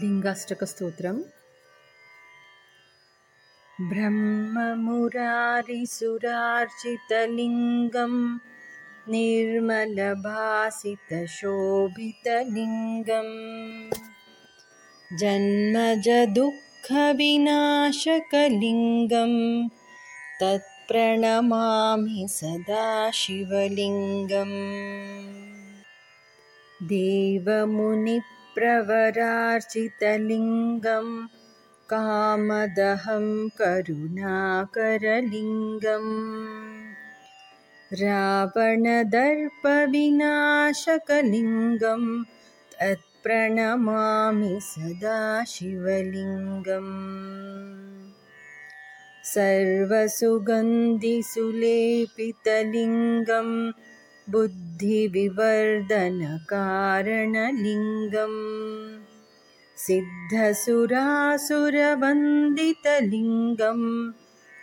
लिङ्गाष्टकस्तोत्रम् ब्रह्ममुरारिसुरार्चितलिङ्गं निर्मलभासितशोभितलिङ्गम् जन्मजदुःखविनाशकलिङ्गं तत्प्रणमामि सदा शिवलिङ्गम् देवमुनि प्रवरार्चितलिङ्गं कामदहं करुणाकरलिङ्गम्। रावणदर्पविनाशकलिङ्गं तत्प्रणमामि सदा शिवलिङ्गम्। सर्वसुगन्धिसुलेपितलिङ्गम् बुद्धिविवर्धनकारणलिङ्गम् सिद्धसुरासुरवन्दितलिङ्गं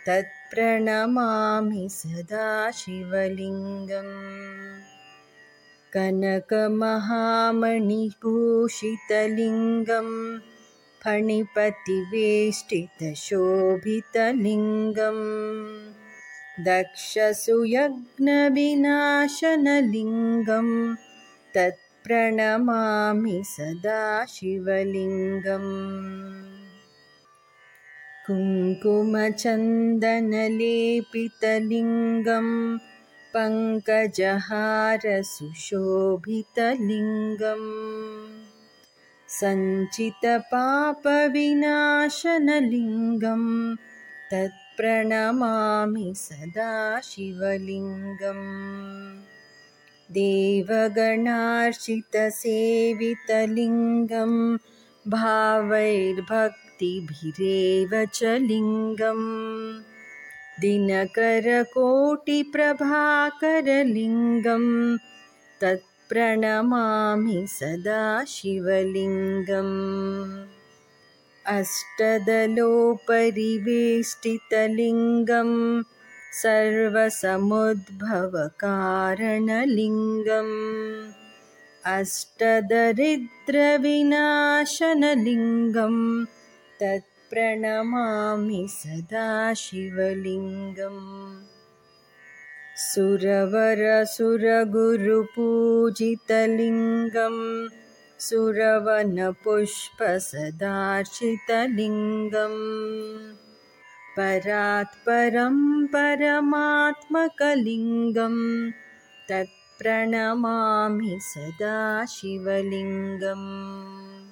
तत्प्रणमामि सदा शिवलिङ्गम् कनकमहामणिभूषितलिङ्गं फणिपतिवेष्टितशोभितलिङ्गम् दक्षसुयज्ञविनाशनलिङ्गं तत्प्रणमामि सदा शिवलिङ्गम्। कुङ्कुमचन्दनलेपितलिङ्गं पङ्कजहारसुशोभितलिङ्गम् सञ्चितपापविनाशनलिङ्गं तत् प्रणमामि सदा शिवलिङ्गम्। देवगणार्चितसेवितलिङ्गं भावैर्भक्तिभिरेव च लिङ्गम्। दिनकरकोटिप्रभाकरलिङ्गं तत्प्रणमामि सदा शिवलिङ्गम् अष्टदलोपरिवेष्टितलिङ्गं सर्वसमुद्भवकारणलिङ्गम् अष्टदरिद्रविनाशनलिङ्गं तत्प्रणमामि सदा शिवलिङ्गम् सुरवरसुरगुरुपूजितलिङ्गम् सुरवनपुष्पसदार्चितलिङ्गम्। परात्परं परमात्मकलिङ्गं तत्प्रणमामि सदा शिवलिङ्गम्।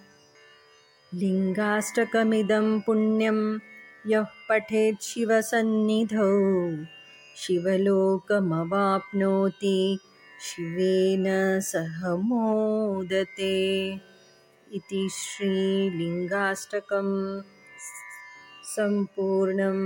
लिङ्गाष्टकमिदं पुण्यं यः पठेत् शिवसन्निधौ। शिवलोकमवाप्नोति शिवेन सह मोदते इति श्रीलिङ्गाष्टकं सम्पूर्णम्